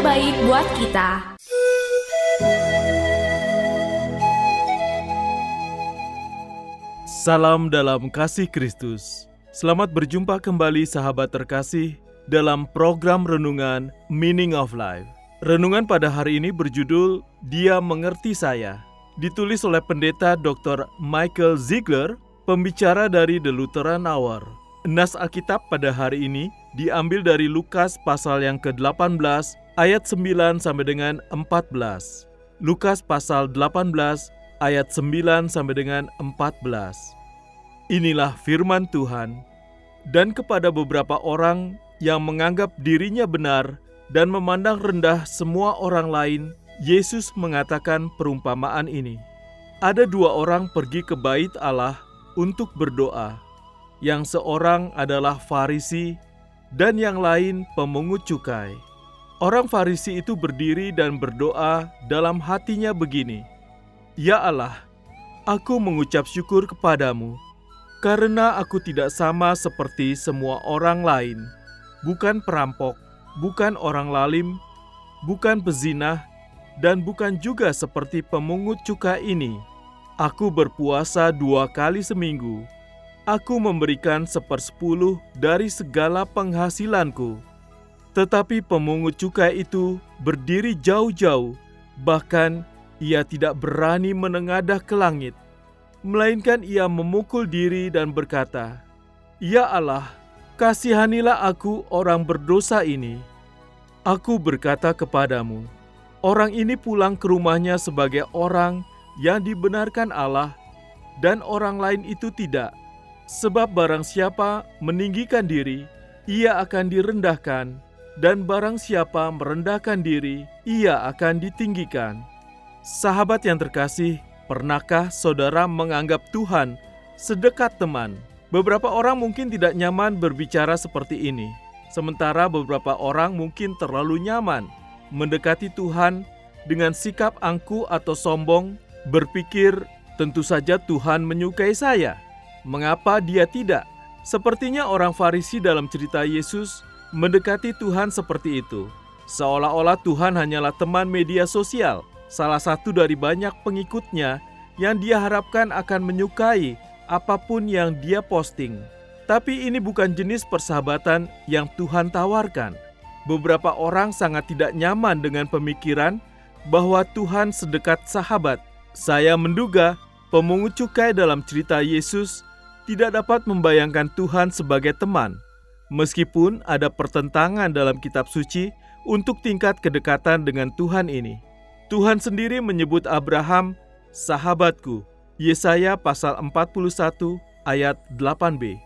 Memberitakan kabar baik buat kita Salam dalam kasih Kristus. Selamat berjumpa kembali sahabat terkasih dalam program renungan Meaning of Life. Renungan pada hari ini berjudul Dia Mengerti Saya. Ditulis oleh pendeta Dr. Michael Ziegler, pembicara dari The Lutheran Hour. Nas Alkitab pada hari ini diambil dari Lukas pasal yang ke-18 ayat 9 sampai dengan 14. Lukas pasal 18 ayat 9 sampai dengan 14. Inilah firman Tuhan. Dan kepada beberapa orang yang menganggap dirinya benar dan memandang rendah semua orang lain, Yesus mengatakan perumpamaan ini. Ada dua orang pergi ke bait Allah untuk berdoa. Yang seorang adalah Farisi dan yang lain pemungut cukai. Orang Farisi itu berdiri dan berdoa dalam hatinya begini, Ya Allah, aku mengucap syukur kepadamu karena aku tidak sama seperti semua orang lain, bukan perampok, bukan orang lalim, bukan pezinah, dan bukan juga seperti pemungut cukai ini. Aku berpuasa dua kali seminggu. Aku memberikan sepersepuluh dari segala penghasilanku. Tetapi pemungut cukai itu berdiri jauh-jauh, bahkan ia tidak berani menengadah ke langit, melainkan ia memukul diri dan berkata, "Ya Allah, kasihanilah aku orang berdosa ini." Aku berkata kepadamu, orang ini pulang ke rumahnya sebagai orang yang dibenarkan Allah, dan orang lain itu tidak. Sebab barang siapa meninggikan diri, ia akan direndahkan, dan barang siapa merendahkan diri, ia akan ditinggikan. Sahabat yang terkasih, pernahkah saudara menganggap Tuhan sedekat teman? Beberapa orang mungkin tidak nyaman berbicara seperti ini, sementara beberapa orang mungkin terlalu nyaman mendekati Tuhan dengan sikap angku atau sombong, berpikir tentu saja Tuhan menyukai saya. Mengapa dia tidak? Sepertinya orang Farisi dalam cerita Yesus mendekati Tuhan seperti itu, seolah-olah Tuhan hanyalah teman media sosial salah satu dari banyak pengikutnya yang dia harapkan akan menyukai apa pun yang dia posting. Tapi ini bukan jenis persahabatan yang Tuhan tawarkan. Beberapa orang sangat tidak nyaman dengan pemikiran bahwa Tuhan sedekat sahabat. Saya menduga pemungut cukai dalam cerita Yesus tidak dapat membayangkan Tuhan sebagai teman. Meskipun ada pertentangan dalam kitab suci untuk tingkat kedekatan dengan Tuhan ini. Tuhan sendiri menyebut Abraham sahabatku. Yesaya pasal 41 ayat 8b.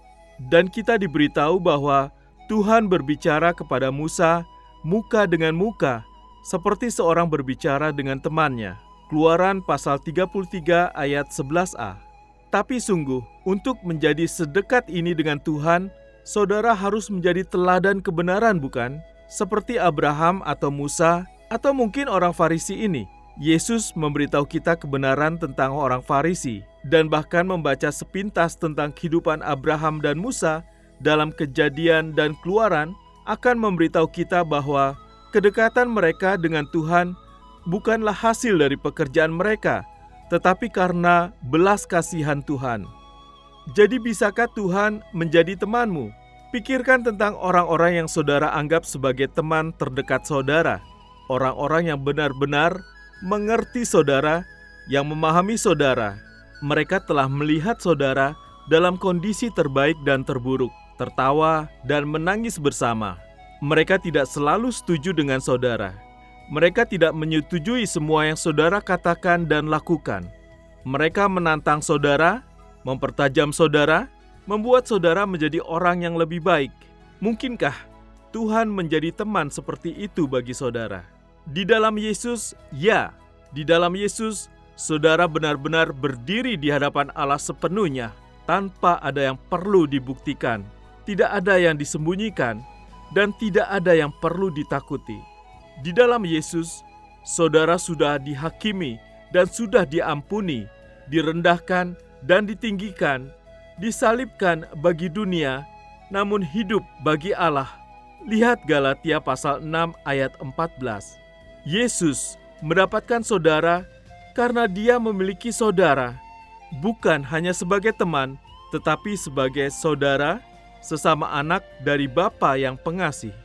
Dan kita diberitahu bahwa Tuhan berbicara kepada Musa muka dengan muka seperti seorang berbicara dengan temannya. Keluaran pasal 33 ayat 11a. Tapi sungguh, untuk menjadi sedekat ini dengan Tuhan, saudara harus menjadi teladan kebenaran bukan? Seperti Abraham atau Musa atau mungkin orang Farisi ini. Yesus memberitahu kita kebenaran tentang orang Farisi dan bahkan membaca sepintas tentang kehidupan Abraham dan Musa dalam Kejadian dan Keluaran akan memberitahu kita bahwa kedekatan mereka dengan Tuhan bukanlah hasil dari pekerjaan mereka, tetapi karena belas kasihan Tuhan. Jadi bisakah Tuhan menjadi temanmu? Pikirkan tentang orang-orang yang saudara anggap sebagai teman terdekat saudara orang-orang yang benar-benar mengerti saudara, yang memahami saudara. Mereka telah melihat saudara dalam kondisi terbaik dan terburuk, tertawa dan menangis bersama. Mereka tidak selalu setuju dengan saudara. Mereka tidak menyetujui semua yang saudara katakan dan lakukan. Mereka menantang saudara, mempertajam saudara, membuat saudara menjadi orang yang lebih baik. Mungkinkah Tuhan menjadi teman seperti itu bagi saudara? Di dalam Yesus, ya, di dalam Yesus, saudara benar-benar berdiri di hadapan Allah sepenuhnya, tanpa ada yang perlu dibuktikan, tidak ada yang disembunyikan, dan tidak ada yang perlu ditakuti. Di dalam Yesus, saudara sudah dihakimi dan sudah diampuni, direndahkan dan ditinggikan, disalibkan bagi dunia, namun hidup bagi Allah. Lihat Galatia pasal 6 ayat 14. Yesus mendapatkan saudara karena dia memiliki saudara, bukan hanya sebagai teman, tetapi sebagai saudara, sesama anak dari Bapa yang pengasih.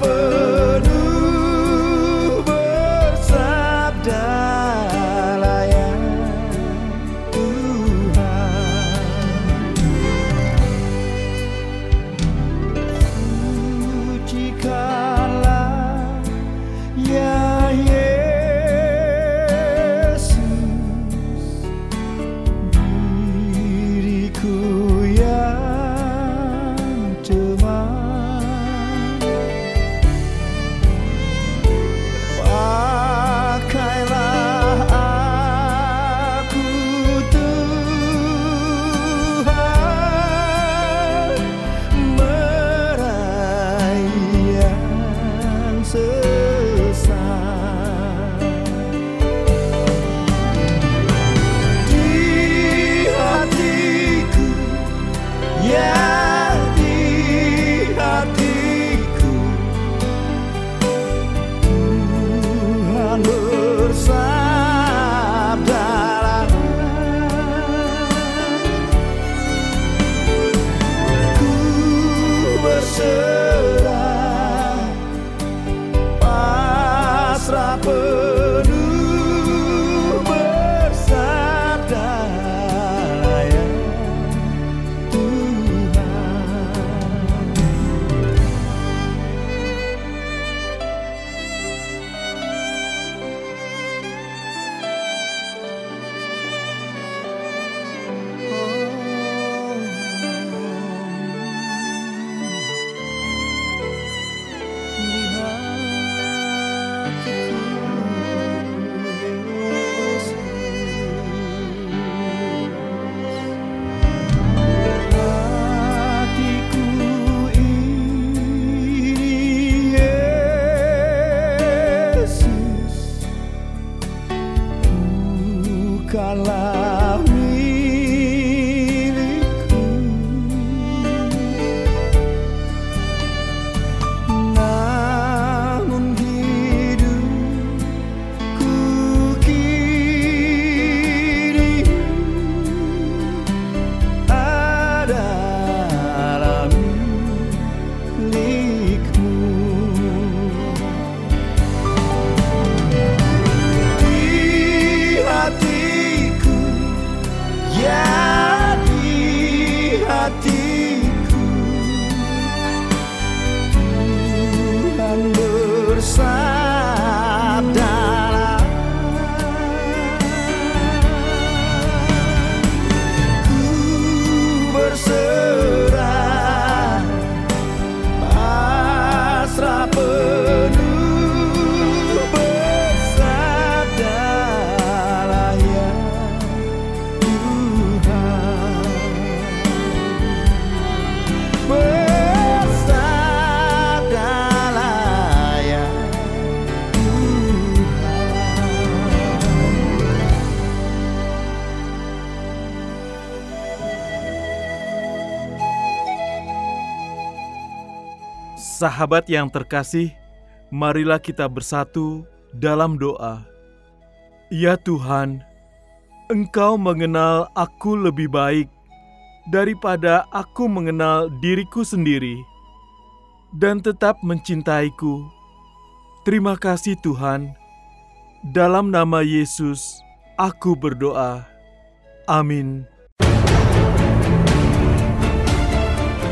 suffer. Sahabat yang terkasih, marilah kita bersatu dalam doa. Ya Tuhan, Engkau mengenal aku lebih baik daripada aku mengenal diriku sendiri dan tetap mencintaiku. Terima kasih Tuhan. Dalam nama Yesus, aku berdoa. Amin.